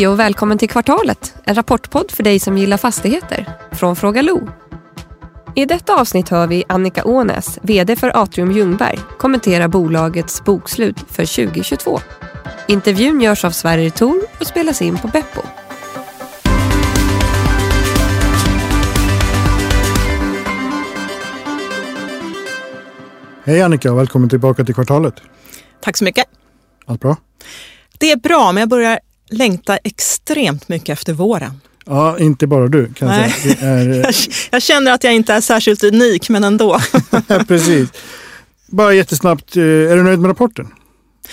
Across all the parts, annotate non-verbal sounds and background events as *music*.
Hej och välkommen till Kvartalet, en rapportpodd för dig som gillar fastigheter. Från Fråga Lo. I detta avsnitt hör vi Annika Ånäs, VD för Atrium Ljungberg, kommentera bolagets bokslut för 2022. Intervjun görs av Sverrir Tor och spelas in på Beppo. Hej Annika och välkommen tillbaka till kvartalet. Tack så mycket. Allt bra? Det är bra, men jag börjar längta extremt mycket efter våren. Ja, inte bara du kan jag Nej. säga. Är, *laughs* Jag, jag känner att jag inte är särskilt unik, men ändå. *laughs* precis. Bara jättesnabbt, eh, är du nöjd med rapporten?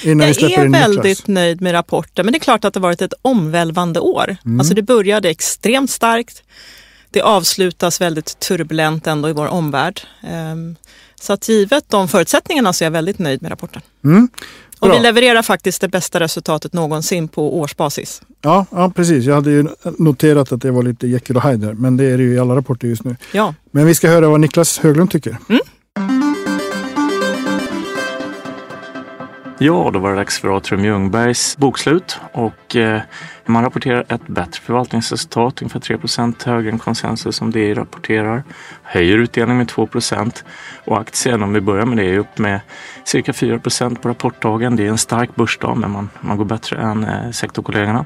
Innan Jag är väldigt nöjd med rapporten, men det är klart att det varit ett omvälvande år. Mm. Alltså det började extremt starkt. Det avslutas väldigt turbulent ändå i vår omvärld. Ehm, Så att givet de förutsättningarna så är jag väldigt nöjd med rapporten. Mm. Och vi levererar faktiskt det bästa resultatet någonsin på årsbasis. Ja, ja, precis. Jag hade ju noterat att det var lite Jekyll och Hyde men det är det ju i alla rapporter just nu. Ja, Men vi ska höra vad Niklas Höglund tycker. Ja, då var det dags för Atrium Ljungbergs bokslut och eh, man rapporterar ett bättre förvaltningsresultat, ungefär 3 högre än konsensus som DI rapporterar. Höjer utdelningen med 2 och aktien, om vi börjar med det, är upp med cirka 4% på rapportdagen. Det är en stark börsdag, men man, man går bättre än eh, sektorkollegorna.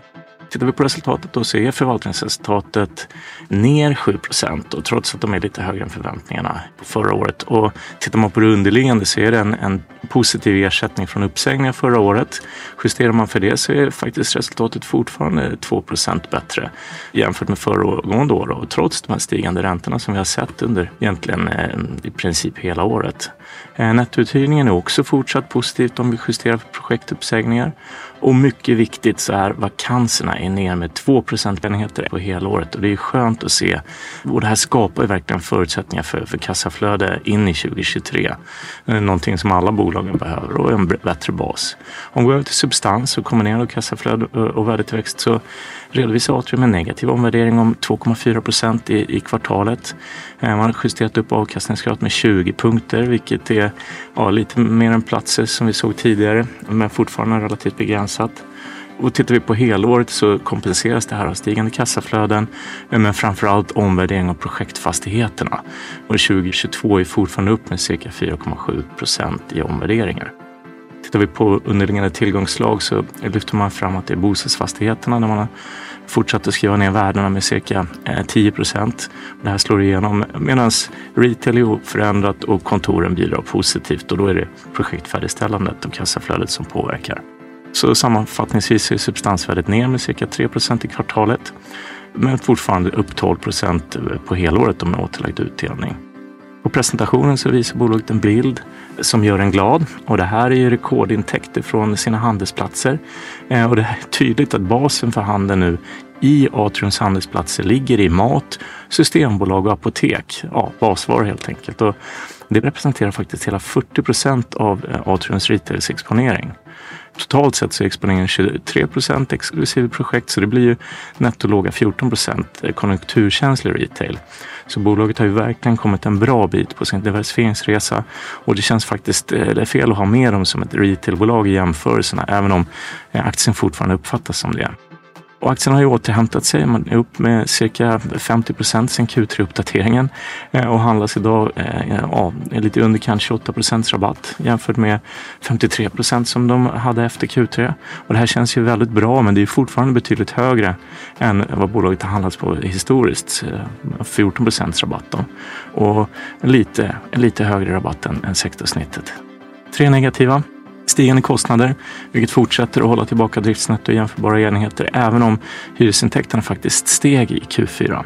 Tittar vi på resultatet då så är förvaltningsresultatet ner 7 procent och trots att de är lite högre än förväntningarna på förra året. Och tittar man på det underliggande så är det en, en positiv ersättning från uppsägningar förra året. Justerar man för det så är faktiskt resultatet fortfarande 2 procent bättre jämfört med föregående år och trots de här stigande räntorna som vi har sett under egentligen eh, i princip hela året. Eh, nettouthyrningen är också fortsatt positivt om vi justerar för projektuppsägningar. Och mycket viktigt så är vakanserna är ner med 2 procentenheter på helåret och det är skönt att se. Och det här skapar ju verkligen förutsättningar för, för kassaflöde in i 2023. Eh, någonting som alla bolagen behöver och en bättre bas. Om vi går över till substans och kombinerar kassaflöde eh, och- värdetillväxt så redovisar Atrium en negativ omvärdering om 2,4 procent i, i kvartalet. Man har justerat upp avkastningskravet med 20 punkter vilket är ja, lite mer än platser som vi såg tidigare men fortfarande relativt begränsat. Och tittar vi på helåret så kompenseras det här av stigande kassaflöden men men framförallt omvärdering av projektfastigheterna. Och 2022 är fortfarande upp med cirka 4,7 procent i omvärderingar. Tittar vi på underliggande tillgångsslag så lyfter man fram att det är bostadsfastigheterna där man har fortsatte skriva ner värdena med cirka eh, 10 procent. Det här slår igenom medan retail är oförändrat och kontoren bidrar positivt och då är det projektfärdigställandet och kassaflödet som påverkar. Så sammanfattningsvis är substansvärdet ner med cirka 3 procent i kvartalet men fortfarande upp 12 procent på helåret om en återlagd utdelning. På presentationen så visar bolaget en bild som gör en glad och det här är ju rekordintäkter från sina handelsplatser. Eh, och det är tydligt att basen för handeln nu i Atriums handelsplatser ligger i mat, systembolag och apotek. Ja, basvaror helt enkelt. Och det representerar faktiskt hela 40 procent av eh, Atriums retailsexponering. Totalt sett så är exponeringen 23 procent exklusive projekt så det blir ju nettolåga 14 procent konjunkturkänslig retail. Så bolaget har ju verkligen kommit en bra bit på sin diversifieringsresa och det känns faktiskt eh, det är fel att ha med dem som ett retailbolag i jämförelserna även om eh, aktien fortfarande uppfattas som det. Och aktien har ju återhämtat sig. Man är upp med cirka 50 procent sedan Q3-uppdateringen eh, och handlas idag eh, ja, eh, lite under kanske 28 procents rabatt jämfört med 53 procent som de hade efter Q3. Och det här känns ju väldigt bra men det är fortfarande betydligt högre än vad bolaget har handlats på historiskt. 14 procents rabatt då. Och lite, lite högre rabatt än, än sektorsnittet. Tre negativa. Stigande kostnader, vilket fortsätter att hålla tillbaka driftsnetto i jämförbara enheter även om hyresintäkterna faktiskt steg i Q4.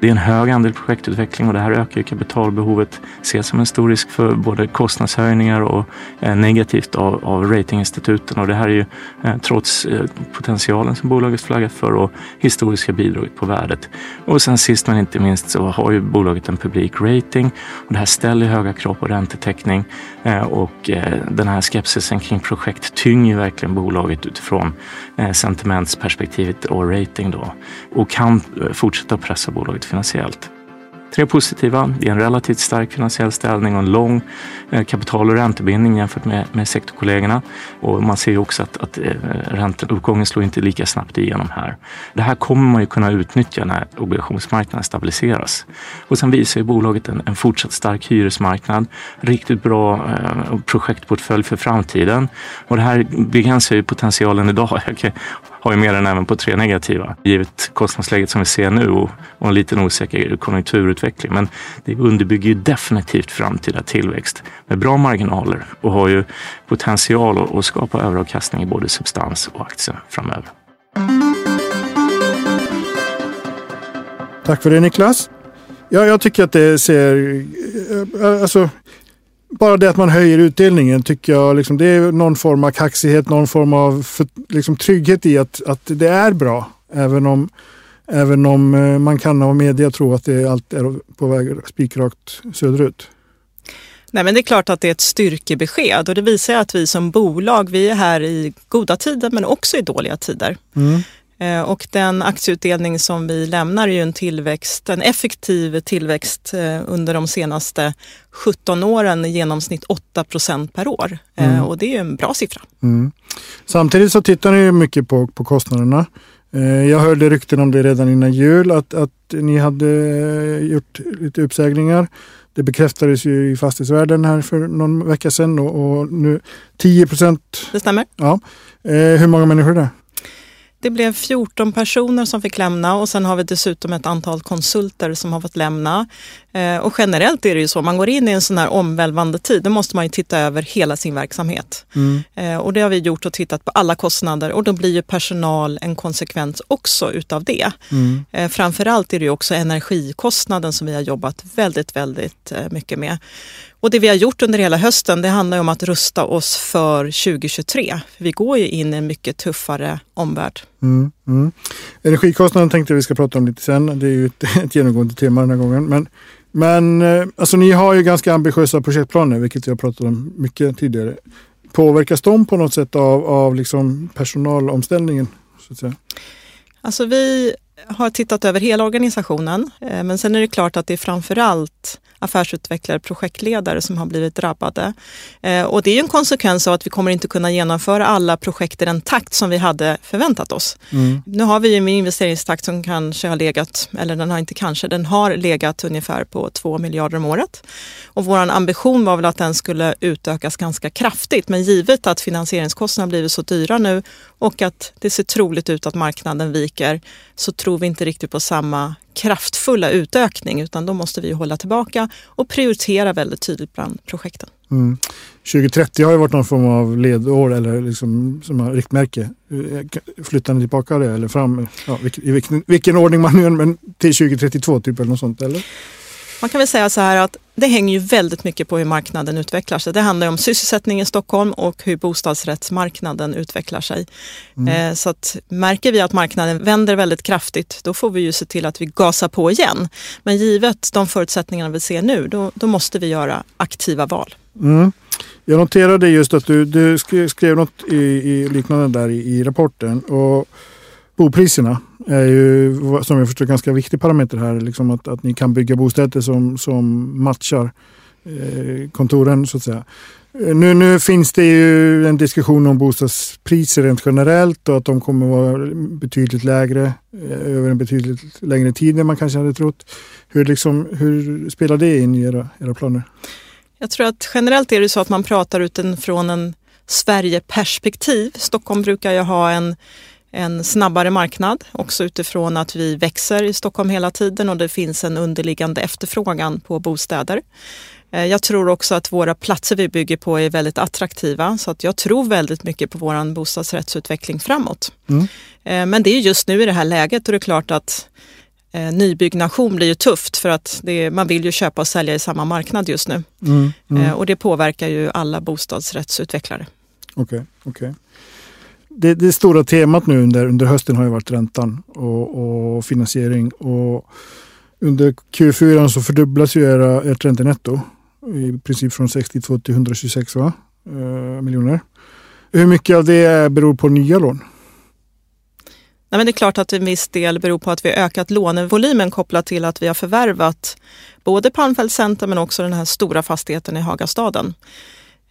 Det är en hög andel projektutveckling och det här ökar kapitalbehovet. Ses som en stor risk för både kostnadshöjningar och eh, negativt av, av ratinginstituten. Och det här är ju eh, trots eh, potentialen som bolaget flaggat för och historiska bidraget på värdet. Och sen sist men inte minst så har ju bolaget en publik rating och det här ställer höga krav på räntetäckning och den här skepsisen kring projekt tynger verkligen bolaget utifrån sentimentsperspektivet och rating då och kan fortsätta pressa bolaget finansiellt. Tre positiva. Det är en relativt stark finansiell ställning och en lång eh, kapital och räntebindning jämfört med, med sektorkollegorna. Och man ser ju också att, att eh, ränteuppgången slår inte lika snabbt igenom här. Det här kommer man ju kunna utnyttja när obligationsmarknaden stabiliseras. Och sen visar ju bolaget en, en fortsatt stark hyresmarknad, riktigt bra eh, projektportfölj för framtiden. Och det här begränsar ju potentialen idag. *laughs* Jag har ju mer än även på tre negativa, givet kostnadsläget som vi ser nu och, och en liten osäker konjunkturutveckling. Men det underbygger ju definitivt framtida tillväxt med bra marginaler och har ju potential att, att skapa överavkastning i både substans och aktier framöver. Tack för det Niklas. Ja, jag tycker att det ser... Eh, alltså, bara det att man höjer utdelningen tycker jag liksom, det är någon form av kaxighet, någon form av för, liksom, trygghet i att, att det är bra. Även om, även om eh, man kan av media tro att det allt är på väg spikrakt söderut. Nej, men det är klart att det är ett styrkebesked och det visar att vi som bolag, vi är här i goda tider men också i dåliga tider. Mm. Eh, Och den aktieutdelning som vi lämnar är ju en tillväxt, en effektiv tillväxt eh, under de senaste 17 åren i genomsnitt 8 procent per år. Eh, Mm. Och det är ju en bra siffra. Mm. Samtidigt så tittar ni ju mycket på, på kostnaderna. Jag hörde rykten om det redan innan jul att, att ni hade gjort lite uppsägningar. Det bekräftades ju i fastighetsvärlden här för någon vecka sedan och, och nu 10 procent. Det stämmer. Ja. Hur många människor är det? Det blev 14 personer som fick lämna och sen har vi dessutom ett antal konsulter som har fått lämna. Eh, Och generellt är det ju så, man går in i en sån här omvälvande tid, då måste man ju titta över hela sin verksamhet. Mm. Eh, Och det har vi gjort och tittat på alla kostnader och då blir ju personal en konsekvens också utav det. Mm. Eh, Framförallt är det ju också energikostnaden som vi har jobbat väldigt, väldigt mycket med. Och det vi har gjort under hela hösten, det handlar ju om att rusta oss för 2023. Vi går ju in i en mycket tuffare omvärld. Mm. Mm. Energikostnaden tänkte jag vi ska prata om lite sen. Det är ju ett, ett genomgående tema den här gången. Men, men eh, alltså, ni har ju ganska ambitiösa projektplaner, vilket jag pratat om mycket tidigare. Påverkas de på något sätt av, av liksom personalomställningen? Så att säga? Alltså vi har tittat över hela organisationen, eh, men sen är det klart att det är framförallt affärsutvecklare, projektledare som har blivit drabbade. Eh, Och det är ju en konsekvens av att vi kommer inte kunna genomföra alla projekt i den takt som vi hade förväntat oss. Mm. Nu har vi ju en investeringstakt som kanske har legat, eller den har inte kanske, den har legat ungefär på 2 miljarder om året. Och vår ambition var väl att den skulle utökas ganska kraftigt, men givet att finansieringskostnaderna har blivit så dyra nu och att det ser troligt ut att marknaden viker så tror vi inte riktigt på samma kraftfulla utökning utan då måste vi hålla tillbaka och prioritera väldigt tydligt bland projekten. Mm. 2030 har ju varit någon form av ledår eller liksom, som har riktmärke. Flyttar ni tillbaka det eller fram? Ja, vilken, I vilken, ordning man nu än, men till 2032 typ eller något sånt eller? Man kan väl säga så här att det hänger ju väldigt mycket på hur marknaden utvecklar sig. Det handlar ju om sysselsättning i Stockholm och hur bostadsrättsmarknaden utvecklar sig. Eh, Så att märker vi att marknaden vänder väldigt kraftigt, då får vi ju se till att vi gasar på igen. Men givet de förutsättningarna vi ser nu, då, då måste vi göra aktiva val. Mm. Jag noterade just att du, du skrev, skrev något i, i liknande där i, i rapporten. Och bopriserna är ju som jag förstår ganska viktig parameter här. Liksom att, att ni kan bygga bostäder som, som matchar eh, kontoren så att säga. Eh, nu, nu finns det ju en diskussion om bostadspriser rent generellt och att de kommer vara betydligt lägre eh, över en betydligt längre tid än man kanske hade trott. Hur, liksom, hur spelar det in i era, era planer? Jag tror att generellt är det så att man pratar utifrån en Sverige-perspektiv. Stockholm brukar ju ha en, en snabbare marknad, också utifrån att vi växer i Stockholm hela tiden och det finns en underliggande efterfrågan på bostäder. Eh, Jag tror också att våra platser vi bygger på är väldigt attraktiva så att jag tror väldigt mycket på vår bostadsrättsutveckling framåt. Mm. Eh, Men det är just nu i det här läget och det är klart att eh, nybyggnation blir ju tufft för att det man vill ju köpa och sälja i samma marknad just nu. Mm, mm. Och det påverkar ju alla bostadsrättsutvecklare. Okej, okej. Det, det stora temat nu under, under hösten har ju varit räntan och, och finansiering. Och under Q4 så fördubblas ju era, ert räntenetto. I princip från 62 till 126 va? Eh, miljoner. Hur mycket av det beror på nya lån? Nej, men det är klart att en viss del beror på att vi har ökat lånevolymen kopplat till att vi har förvärvat både Palmfeld Center men också den här stora fastigheten i Hagastaden.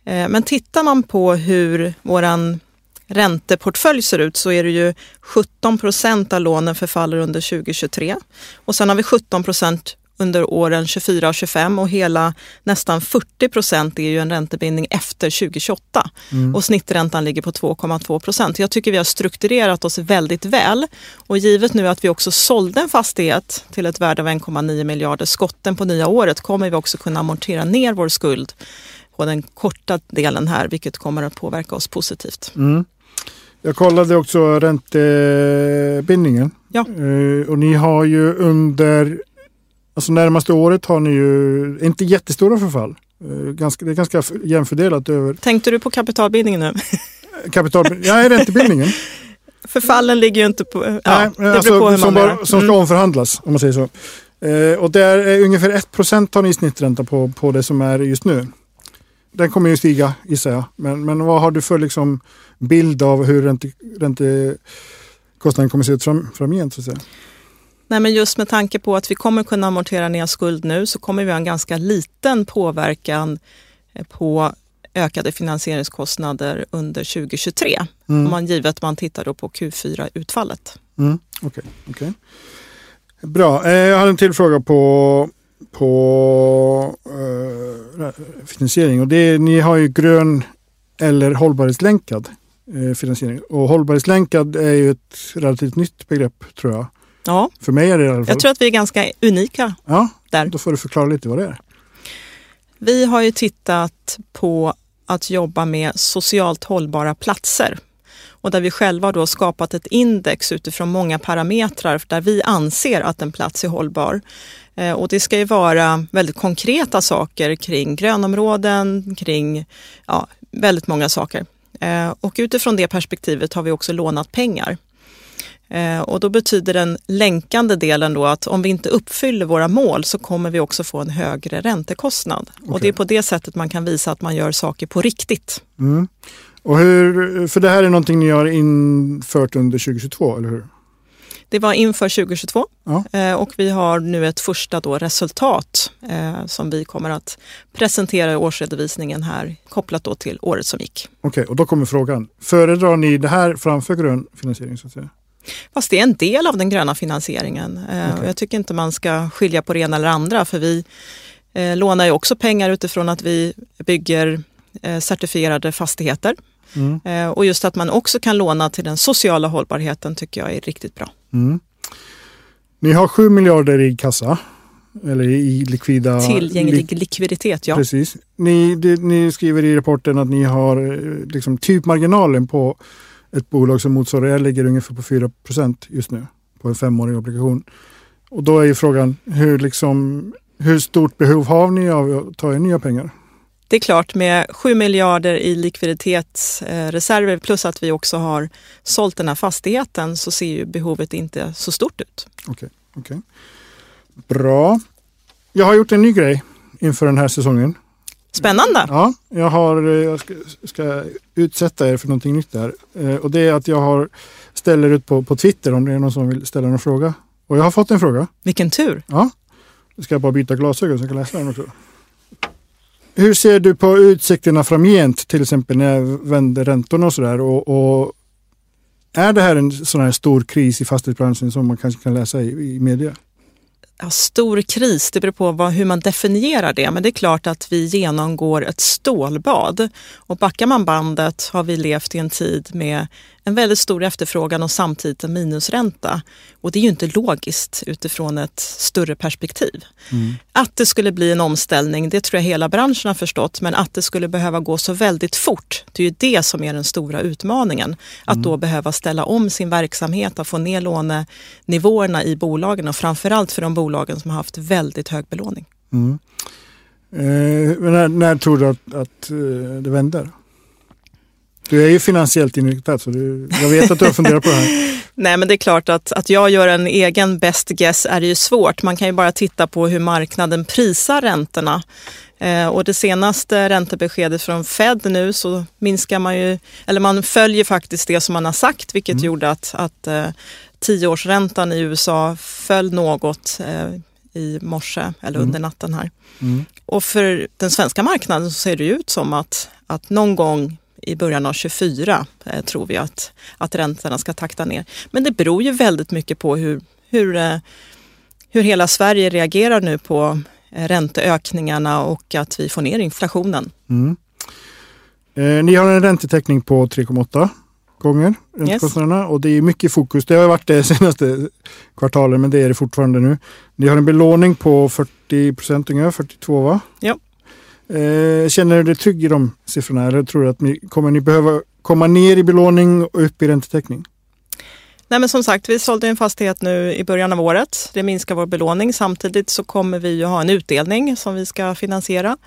Eh, men tittar man på hur våran ränteportfölj ser ut så är det ju 17 procent av lånen förfaller under 2023 och sen har vi 17 procent under åren 24 och 25 och hela nästan 40 procent är ju en räntebindning efter 2028 mm. och snitträntan ligger på 2,2 procent. Jag tycker vi har strukturerat oss väldigt väl och givet nu att vi också sålde en fastighet till ett värde av 1,9 miljarder skotten på nya året kommer vi också kunna amortera ner vår skuld på den korta delen här vilket kommer att påverka oss positivt. Mm. Jag kollade också räntebindningen. Ja. Uh, och ni har ju under Alltså närmaste året har ni ju inte jättestora förfall. Eh, ganska, det är ganska jämfördelat över... Tänkte du på kapitalbildningen nu? *laughs* Kapital, ja, räntebildningen. Förfallen ligger ju inte på... Ja, Nej, det alltså, på hur som, bara, som ska mm. omförhandlas om man säger så. Eh, och det är ungefär 1 procent har ni snittränta på, på det som är just nu. Den kommer ju stiga gissar jag. Men, men vad har du för liksom, bild av hur ränte, räntekostnaden kommer se ut fram, framgent? Så att säga? Nej, men just med tanke på att vi kommer kunna amortera ner skuld nu så kommer vi ha en ganska liten påverkan eh, på ökade finansieringskostnader under 2023. Mm. Om man, givet man tittar då på Q4-utfallet. Mm. Okay, okay. Bra, eh, jag har en till fråga på, på uh, finansiering. Och det ni har ju grön eller hållbarhetslänkad finansiering. Och hållbarhetslänkad är ju ett relativt nytt begrepp tror jag. Ja. För mig är det i alla fall. Jag tror att vi är ganska unika ja, där. Då får du förklara lite vad det är. Vi har ju tittat på att jobba med socialt hållbara platser och där vi själva då skapat ett index utifrån många parametrar där vi anser att en plats är hållbar. Eh, och det ska ju vara väldigt konkreta saker kring grönområden, kring ja, väldigt många saker. Eh, och utifrån det perspektivet har vi också lånat pengar. Eh, och då betyder den länkande delen då att om vi inte uppfyller våra mål så kommer vi också få en högre räntekostnad. Okay. Och det är på det sättet man kan visa att man gör saker på riktigt. Mm. Och hur, för det här är någonting ni har infört under 2022, eller hur? Det var inför 2022 ja. Eh, och vi har nu ett första då resultat eh, som vi kommer att presentera i årsredovisningen här kopplat då till året som gick. Okej, okay, och då kommer frågan. Föredrar ni det här framför grön finansiering? Så att säga? Fast det är en del av den gröna finansieringen. Eh, okay. Jag tycker inte man ska skilja på det ena eller andra för vi lånar ju också pengar utifrån att vi bygger certifierade fastigheter. Mm. Eh, och just att man också kan låna till den sociala hållbarheten tycker jag är riktigt bra. Mm. Ni har 7 miljarder i kassa. Eller i likvida... Tillgänglig li likviditet, ja. Precis. Ni, det, ni skriver i rapporten att ni har eh, liksom, typmarginalen på ett bolag som motsvarar er ligger ungefär på 4% just nu på en femårig obligation. Och då är ju frågan hur, liksom, hur stort behov har ni av att ta in nya pengar? Det är klart med 7 miljarder i likviditetsreserver plus att vi också har sålt den här fastigheten så ser ju behovet inte så stort ut. Okej, okay, okay. Bra. Jag har gjort en ny grej inför den här säsongen. Spännande! Ja, jag, har, eh, jag ska, ska utsätta er för någonting nytt där. Eh, och det är att jag har, ställer ut på, på Twitter om det är någon som vill ställa någon fråga. Och jag har fått en fråga. Vilken tur! Ja. Nu ska jag bara byta glasögon så jag kan läsa den också. Hur ser du på utsikterna framgent, till exempel när jag vänder räntorna och sådär? Och, och, är det här en sån här stor kris i fastighetsbranschen som man kanske kan läsa i, i media? ja, stor kris, det beror på vad, hur man definierar det. Men det är klart att vi genomgår ett stålbad. Och backar man bandet har vi levt i en tid med en väldigt stor efterfrågan och samtidigt en minusränta. Och det är ju inte logiskt utifrån ett större perspektiv. Mm. Att det skulle bli en omställning, det tror jag hela branschen har förstått. Men att det skulle behöva gå så väldigt fort, det är ju det som är den stora utmaningen. Att mm. då behöva ställa om sin verksamhet, att få ner lånenivåerna i bolagen och framförallt för de bolagen som har haft väldigt hög belåning. Mm. Eh, när, när, tror du att, att eh, det vänder? Du är ju finansiellt inriktad så du, jag vet att du har funderat på det här. *laughs* Nej men det är klart att, att jag gör en egen best guess är det ju svårt. Man kan ju bara titta på hur marknaden prisar räntorna. Eh, och det senaste räntebeskedet från Fed nu så minskar man ju, eller man följer faktiskt det som man har sagt vilket mm. gjorde att, att eh, tioårsräntan i USA föll något eh, i morse eller Mm. under natten här. Mm. Och för den svenska marknaden så ser det ut som att, att någon gång i början av 24 eh, tror vi att, att räntorna ska takta ner. Men det beror ju väldigt mycket på hur, hur, eh, hur hela Sverige reagerar nu på eh, ränteökningarna och att vi får ner inflationen. Mm. Eh, ni har en räntetäckning på 3,8 gånger räntekostnaderna och det är mycket fokus. Det har varit det *laughs* senaste kvartalet men det är det fortfarande nu. Ni har en belåning på 40 procent ungefär, 42 va? Ja. Eh, känner du dig trygg i de siffrorna eller tror du att ni kommer ni behöva komma ner i belåning och upp i räntetäckning? Nej, men som sagt, vi sålde en fastighet nu i början av året. Det minskar vår belåning. Samtidigt så kommer vi ju ha en utdelning som vi ska finansiera.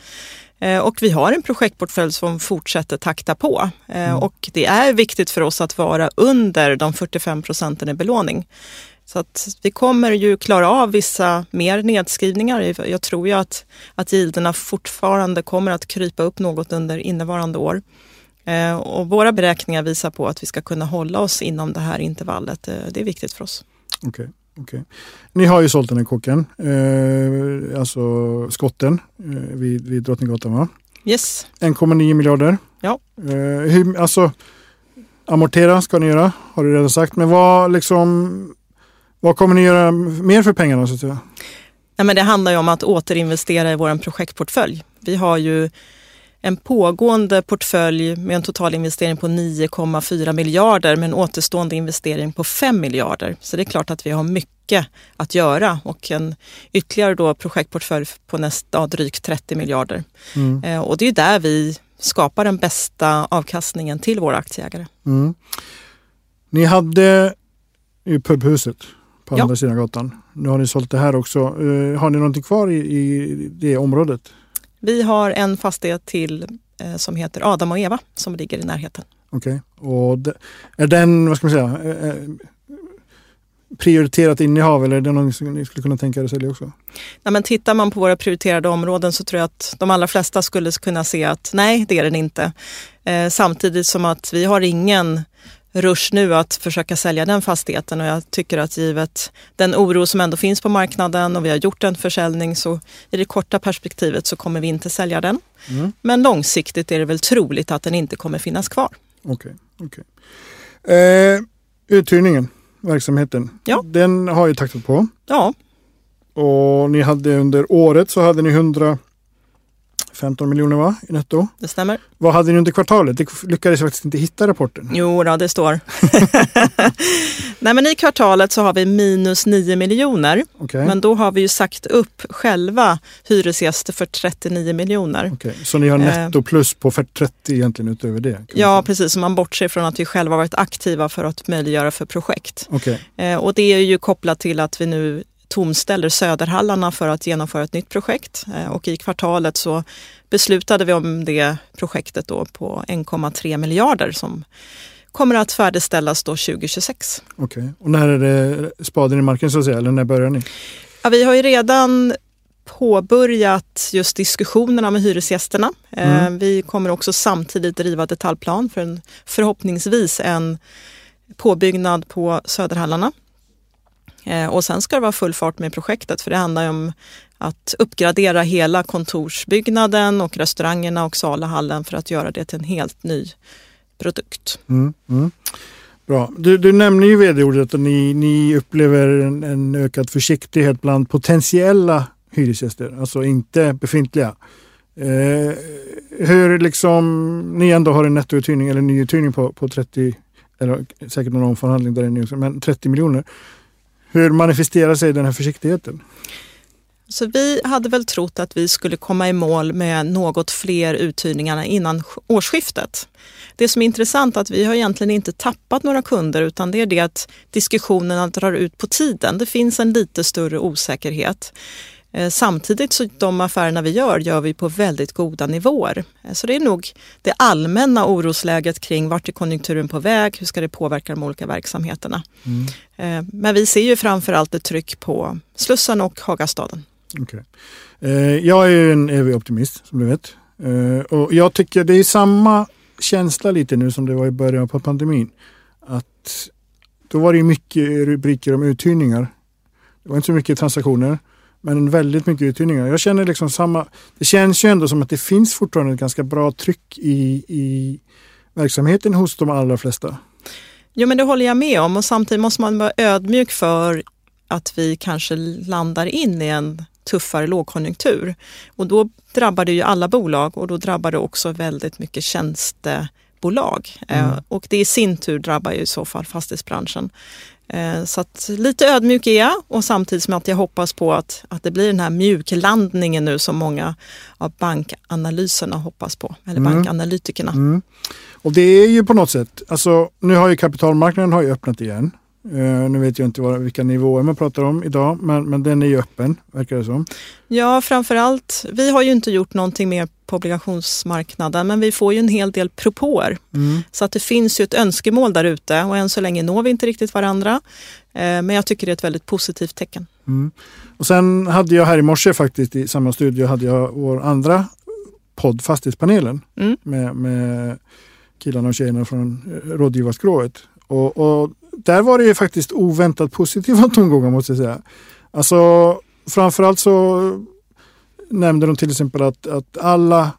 Eh, Och vi har en projektportfölj som fortsätter takta på. Eh, Och det är viktigt för oss att vara under de 45 procenten i belåning. Så att vi kommer ju klara av vissa mer nedskrivningar. Jag tror ju att, att gilderna fortfarande kommer att krypa upp något under innevarande år. Eh, Och våra beräkningar visar på att vi ska kunna hålla oss inom det här intervallet. Eh, Det är viktigt för oss. Okej. okej. Ni har ju sålt den här kåken, eh, alltså skotten eh, vid, vid Drottninggatan va? Yes. 1,9 miljarder. Ja. Eh, hur, alltså, amortera ska ni göra, har du redan sagt. Men vad, liksom, vad kommer ni göra mer för pengarna? Säga? Nej, men det handlar ju om att återinvestera i vår projektportfölj. Vi har ju en pågående portfölj med en total investering på 9,4 miljarder med en återstående investering på 5 miljarder. Så det är klart att vi har mycket att göra och en ytterligare då projektportfölj på nästa drygt 30 miljarder. Mm. Eh, Och det är där vi skapar den bästa avkastningen till våra aktieägare. Mm. Ni hade ju pubhuset på Ja. andra sidan gatan. Nu har ni sålt det här också. Eh, har ni någonting kvar i, i det området? Vi har en fastighet till eh, som heter Adam och Eva som ligger i närheten. Okej. Och de, är den, vad ska man säga, eh, prioriterat innehav eller är det något som ni skulle kunna tänka er att sälja också? Nej, men tittar man på våra prioriterade områden så tror jag att de allra flesta skulle kunna se att nej, det är den inte. Eh, samtidigt som att vi har ingen rush nu att försöka sälja den fastigheten och jag tycker att givet den oro som ändå finns på marknaden och vi har gjort en försäljning så i det korta perspektivet så kommer vi inte sälja den. Mm. Men långsiktigt är det väl troligt att den inte kommer finnas kvar. Okej. okej. Eh, uthyrningen, verksamheten, Ja. den har ju taktat på. Ja, Och ni hade under året så hade ni 115 miljoner va, i netto. det stämmer. Vad hade ni under kvartalet? Det lyckades jag faktiskt inte hitta rapporten. Jo, då, det står. *laughs* Nej, men I kvartalet så har vi minus 9 miljoner. Okej. Men då har vi ju sagt upp själva hyresgäster för 39 miljoner. Okej, Så ni har Eh. netto plus på 30 egentligen utöver det? Ja, precis. Om man bortser från att vi själva varit aktiva för att möjliggöra för projekt. Okej. Eh, och det är ju kopplat till att vi nu tomställer Söderhallarna för att genomföra ett nytt projekt. Eh, och i kvartalet så beslutade vi om det projektet då på 1,3 miljarder som kommer att färdigställas då 2026. okej. Och när är det spaden i marken så att säga? Eller när börjar ni? Ja, vi har ju redan påbörjat just diskussionerna med hyresgästerna. Eh, Mm. Vi kommer också samtidigt driva detaljplan för en, förhoppningsvis en påbyggnad på Söderhallarna. Eh, och sen ska det vara full fart med projektet för det handlar ju om att uppgradera hela kontorsbyggnaden och restaurangerna och salahallen för att göra det till en helt ny produkt. Mm. Mm. Bra. Du, du nämner ju vd-ordet att ni, ni upplever en, en ökad försiktighet bland potentiella hyresgäster, alltså inte befintliga. Eh, hur liksom, ni ändå har en nettouthyrning eller nyuthyrning på, på 30, eller säkert någon omförhandling där det är men 30 miljoner. Hur manifesterar sig den här försiktigheten? Så vi hade väl trott att vi skulle komma i mål med något fler uthyrningar innan årsskiftet. Det som är intressant är att vi har egentligen inte tappat några kunder utan det är det att diskussionerna drar ut på tiden. Det finns en lite större osäkerhet. Eh, Samtidigt så de affärerna vi gör, gör vi på väldigt goda nivåer. Eh, Så det är nog det allmänna orosläget kring vart är konjunkturen på väg, hur ska det påverka de olika verksamheterna. Eh, Men vi ser ju framför allt ett tryck på Slussen och Hagastaden. Eh, jag är ju en evig optimist som du vet. Och jag tycker det är samma känsla lite nu som det var i början på pandemin. Att då var det mycket rubriker om uthyrningar. Det var inte så mycket transaktioner, men väldigt mycket uthyrningar. Jag känner liksom samma, det känns ju ändå som att det finns fortfarande ett ganska bra tryck i, i verksamheten hos de allra flesta. Jo, men det håller jag med om och samtidigt måste man vara ödmjuk för att vi kanske landar in i en tuffare lågkonjunktur. Och då drabbar det ju alla bolag och då drabbar det också väldigt mycket tjänstebolag. Mm. Eh, och det i sin tur drabbar ju i så fall fastighetsbranschen. Eh, så att lite ödmjuk är jag och samtidigt som att jag hoppas på att, att det blir den här mjuklandningen nu som många av bankanalyserna hoppas på, eller mm. bankanalytikerna. Mm. Och det är ju på något sätt, alltså nu har ju kapitalmarknaden har ju öppnat igen. Uh, nu vet jag inte vad, vilka nivåer man pratar om idag, men, men den är ju öppen, verkar det som. Ja, framförallt. Vi har ju inte gjort någonting mer på obligationsmarknaden, men vi får ju en hel del propåer. Mm. Så att det finns ju ett önskemål där ute och än så länge når vi inte riktigt varandra. Uh, men jag tycker det är ett väldigt positivt tecken. Mm. Och sen hade jag här i morse faktiskt i samma studio hade jag vår andra podd Fastighetspanelen mm. med, med killarna och tjejerna från eh, rådgivarskrået. Och, och där var det ju faktiskt oväntat positiva *laughs* tongångar måste jag säga. Alltså framförallt så nämnde de till exempel att, att alla,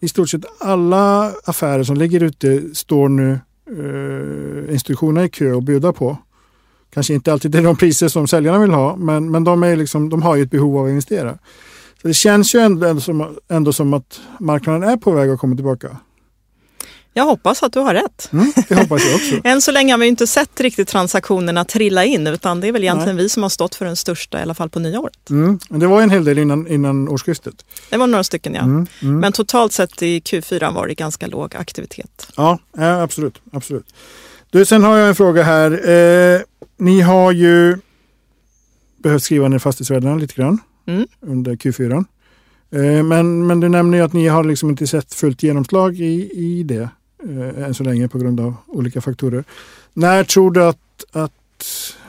i stort sett alla affärer som ligger ute står nu eh, institutionerna i kö och bjuda på. Kanske inte alltid till de priser som säljarna vill ha, men, men de, är liksom, de har ju ett behov av att investera. Så Det känns ju ändå, ändå, som, ändå som att marknaden är på väg att komma tillbaka. Jag hoppas att du har rätt. Mm, det hoppas jag också. *laughs* Än så länge har vi inte sett riktigt transaktionerna trilla in utan det är väl egentligen Nej. vi som har stått för den största i alla fall på nyåret. Mm, det var en hel del innan, innan årsskiftet. Det var några stycken ja. Mm, mm. Men totalt sett i Q4 var det ganska låg aktivitet. Ja, absolut. absolut. Du, sen har jag en fråga här. Eh, ni har ju behövt skriva ner fastighetsvärdena lite grann mm. under Q4. Eh, men, men du nämner ju att ni har liksom inte sett fullt genomslag i, i det eh, än så länge på grund av olika faktorer. När tror du att, att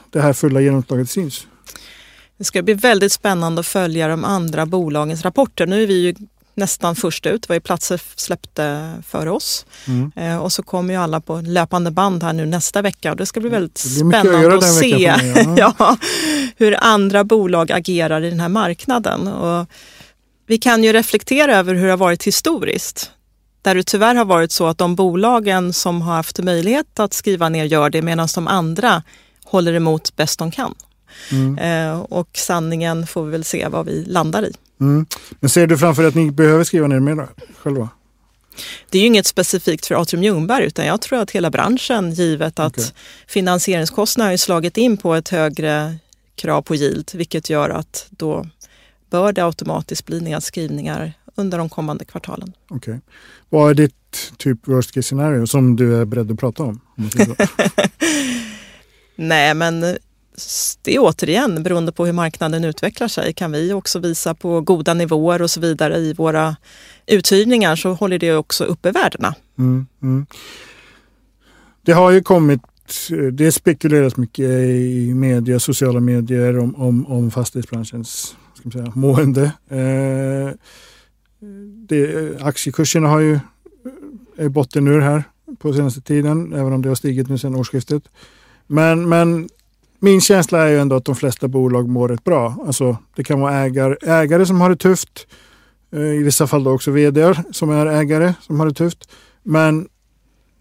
det här fulla genomslaget syns? Det ska bli väldigt spännande att följa de andra bolagens rapporter. Nu är vi ju nästan först ut. Det var ju platser släppte före oss. Mm. Eh, och så kommer ju alla på löpande band här nu nästa vecka och det ska bli väldigt spännande att, att se *laughs* ja, hur andra bolag agerar i den här marknaden. Och vi kan ju reflektera över hur det har varit historiskt. Där det tyvärr har varit så att de bolagen som har haft möjlighet att skriva ner gör det medan de andra håller emot bäst de kan. Mm. Eh, och sanningen får vi väl se vad vi landar i. Mm. Men ser du framför dig att ni behöver skriva ner mer själva? Det är ju inget specifikt för Atrium Ljungberg utan jag tror att hela branschen givet att okay. finansieringskostnaderna har slagit in på ett högre krav på yield vilket gör att då bör det automatiskt bli nedskrivningar under de kommande kvartalen. Okay. Vad är ditt typ worst case scenario som du är beredd att prata om? om *laughs* Nej, men det är återigen beroende på hur marknaden utvecklar sig. Kan vi också visa på goda nivåer och så vidare i våra uthyrningar så håller det också uppe värdena. Mm, mm. Det har ju kommit det spekuleras mycket i media, sociala medier om, om, om fastighetsbranschens ska säga, mående. Eh, det, eh, aktiekurserna har ju eh, är botten ur här på senaste tiden, även om det har stigit nu sedan årsskiftet. Men, men min känsla är ju ändå att de flesta bolag mår rätt bra. Alltså, det kan vara ägare, ägare som har det tufft. Eh, I vissa fall då också vd som är ägare som har det tufft. Men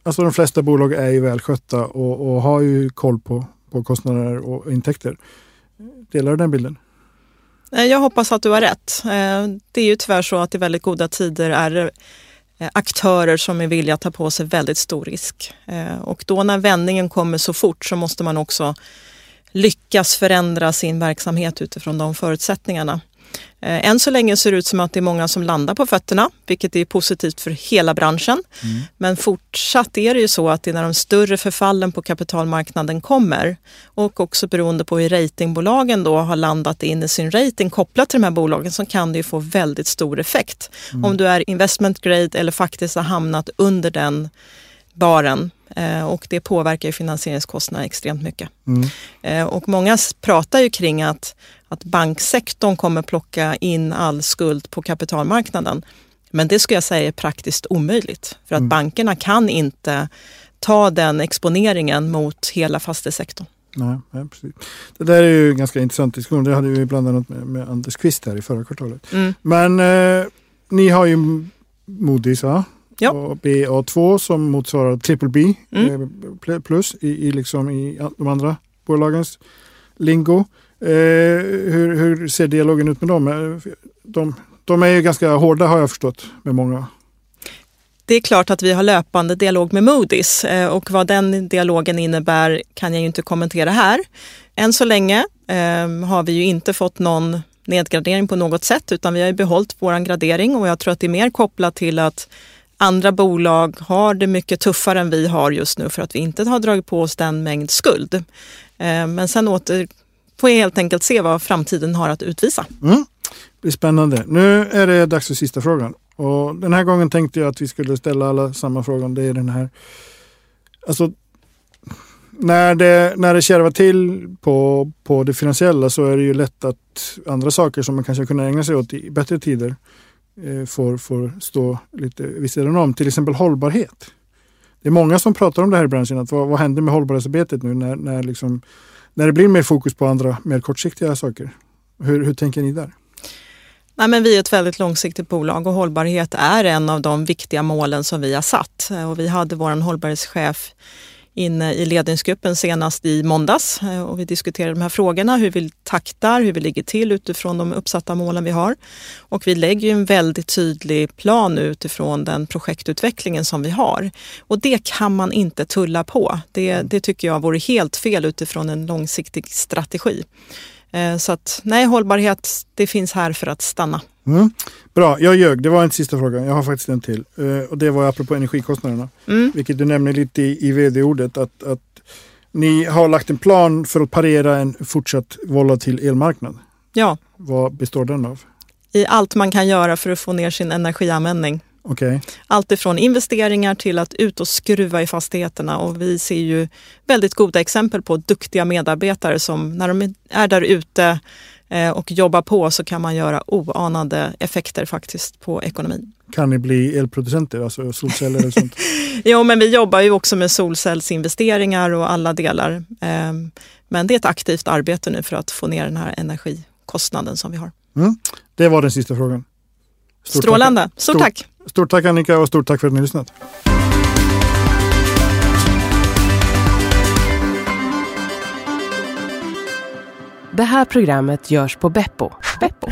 alltså, de flesta bolag är ju välskötta och, och har ju koll på, på kostnader och intäkter. Delar du den bilden? Eh, jag hoppas att du har rätt. Eh, det är ju tyvärr så att i väldigt goda tider är det aktörer som är villiga att ta på sig väldigt stor risk. Och då när vändningen kommer så fort så måste man också lyckas förändra sin verksamhet utifrån de förutsättningarna. Eh, än så länge ser det ut som att det är många som landar på fötterna, vilket är positivt för hela branschen. Mm. Men fortsatt är det ju så att det är när de större förfallen på kapitalmarknaden kommer och också beroende på hur ratingbolagen då har landat in i sin rating kopplat till de här bolagen så kan det ju få väldigt stor effekt. Mm. Om du är investment grade eller faktiskt har hamnat under den baren och det påverkar ju finansieringskostnaderna extremt mycket. Mm. Eh, och många pratar ju kring att att banksektorn kommer plocka in all skuld på kapitalmarknaden. Men det skulle jag säga är praktiskt omöjligt för att mm. bankerna kan inte ta den exponeringen mot hela fastighetssektorn. Nej, nej, precis. Det där är ju en ganska intressant diskussion. Det hade vi bland annat med, med Anders Kvist här i förra kvartalet. Mm. Men eh, ni har ju Moody's va? Ja. Och BA2 som motsvarar triple B Mm. eh, pl- plus i, i, liksom i de andra bolagens lingo. Eh, hur, hur ser dialogen ut med dem? Eh, De, de är ju ganska hårda har jag förstått med många. Det är klart att vi har löpande dialog med Moody's eh, och vad den dialogen innebär kan jag ju inte kommentera här. Än så länge eh, har vi ju inte fått någon nedgradering på något sätt utan vi har ju behållit vår gradering och jag tror att det är mer kopplat till att andra bolag har det mycket tuffare än vi har just nu för att vi inte har dragit på oss den mängd skuld. Eh, men sen åter får jag helt enkelt se vad framtiden har att utvisa. Mm. Det blir spännande. Nu är det dags för sista frågan. Och den här gången tänkte jag att vi skulle ställa alla samma fråga. Det är den här. Alltså, när det, när det kärvar till på, på det finansiella så är det ju lätt att andra saker som man kanske kunde ägna sig åt i bättre tider eh, Eh, får, får stå lite vid sidan om. Till exempel hållbarhet. Det är många som pratar om det här i branschen. Att vad, vad händer med hållbarhetsarbetet nu när, när, liksom, när det blir mer fokus på andra mer kortsiktiga saker? Hur, hur tänker ni där? Nej, men vi är ett väldigt långsiktigt bolag och hållbarhet är en av de viktiga målen som vi har satt. Eh, och vi hade vår hållbarhetschef inne i ledningsgruppen senast i måndags eh, och vi diskuterade de här frågorna, hur vi taktar, hur vi ligger till utifrån de uppsatta målen vi har. Och vi lägger ju en väldigt tydlig plan utifrån den projektutvecklingen som vi har. Och det kan man inte tulla på. Det, det tycker jag vore helt fel utifrån en långsiktig strategi. Eh, Så att nej, hållbarhet, det finns här för att stanna. Mm. Bra, jag ljög. Det var en sista fråga. Jag har faktiskt en till. Eh, och det var apropå energikostnaderna. Mm. Vilket du nämner lite i, i vd-ordet. Att, att ni har lagt en plan för att parera en fortsatt volatil elmarknad. Ja, Vad består den av? i allt man kan göra för att få ner sin energianvändning. Okej. Allt ifrån investeringar till att ut och skruva i fastigheterna och vi ser ju väldigt goda exempel på duktiga medarbetare som när de är där ute eh, och jobbar på så kan man göra oanade effekter faktiskt på ekonomin. Kan ni bli elproducenter, alltså solceller eller sånt? *laughs* Jo, men vi jobbar ju också med solcellsinvesteringar och alla delar. Eh, Men det är ett aktivt arbete nu för att få ner den här energikostnaden som vi har. Mm. Det var den sista frågan. Stort Strålande. Tack. Stort Stort- tack! Stort tack Annika och stort tack för att ni har lyssnat. Det här programmet görs på Beppo. Beppo.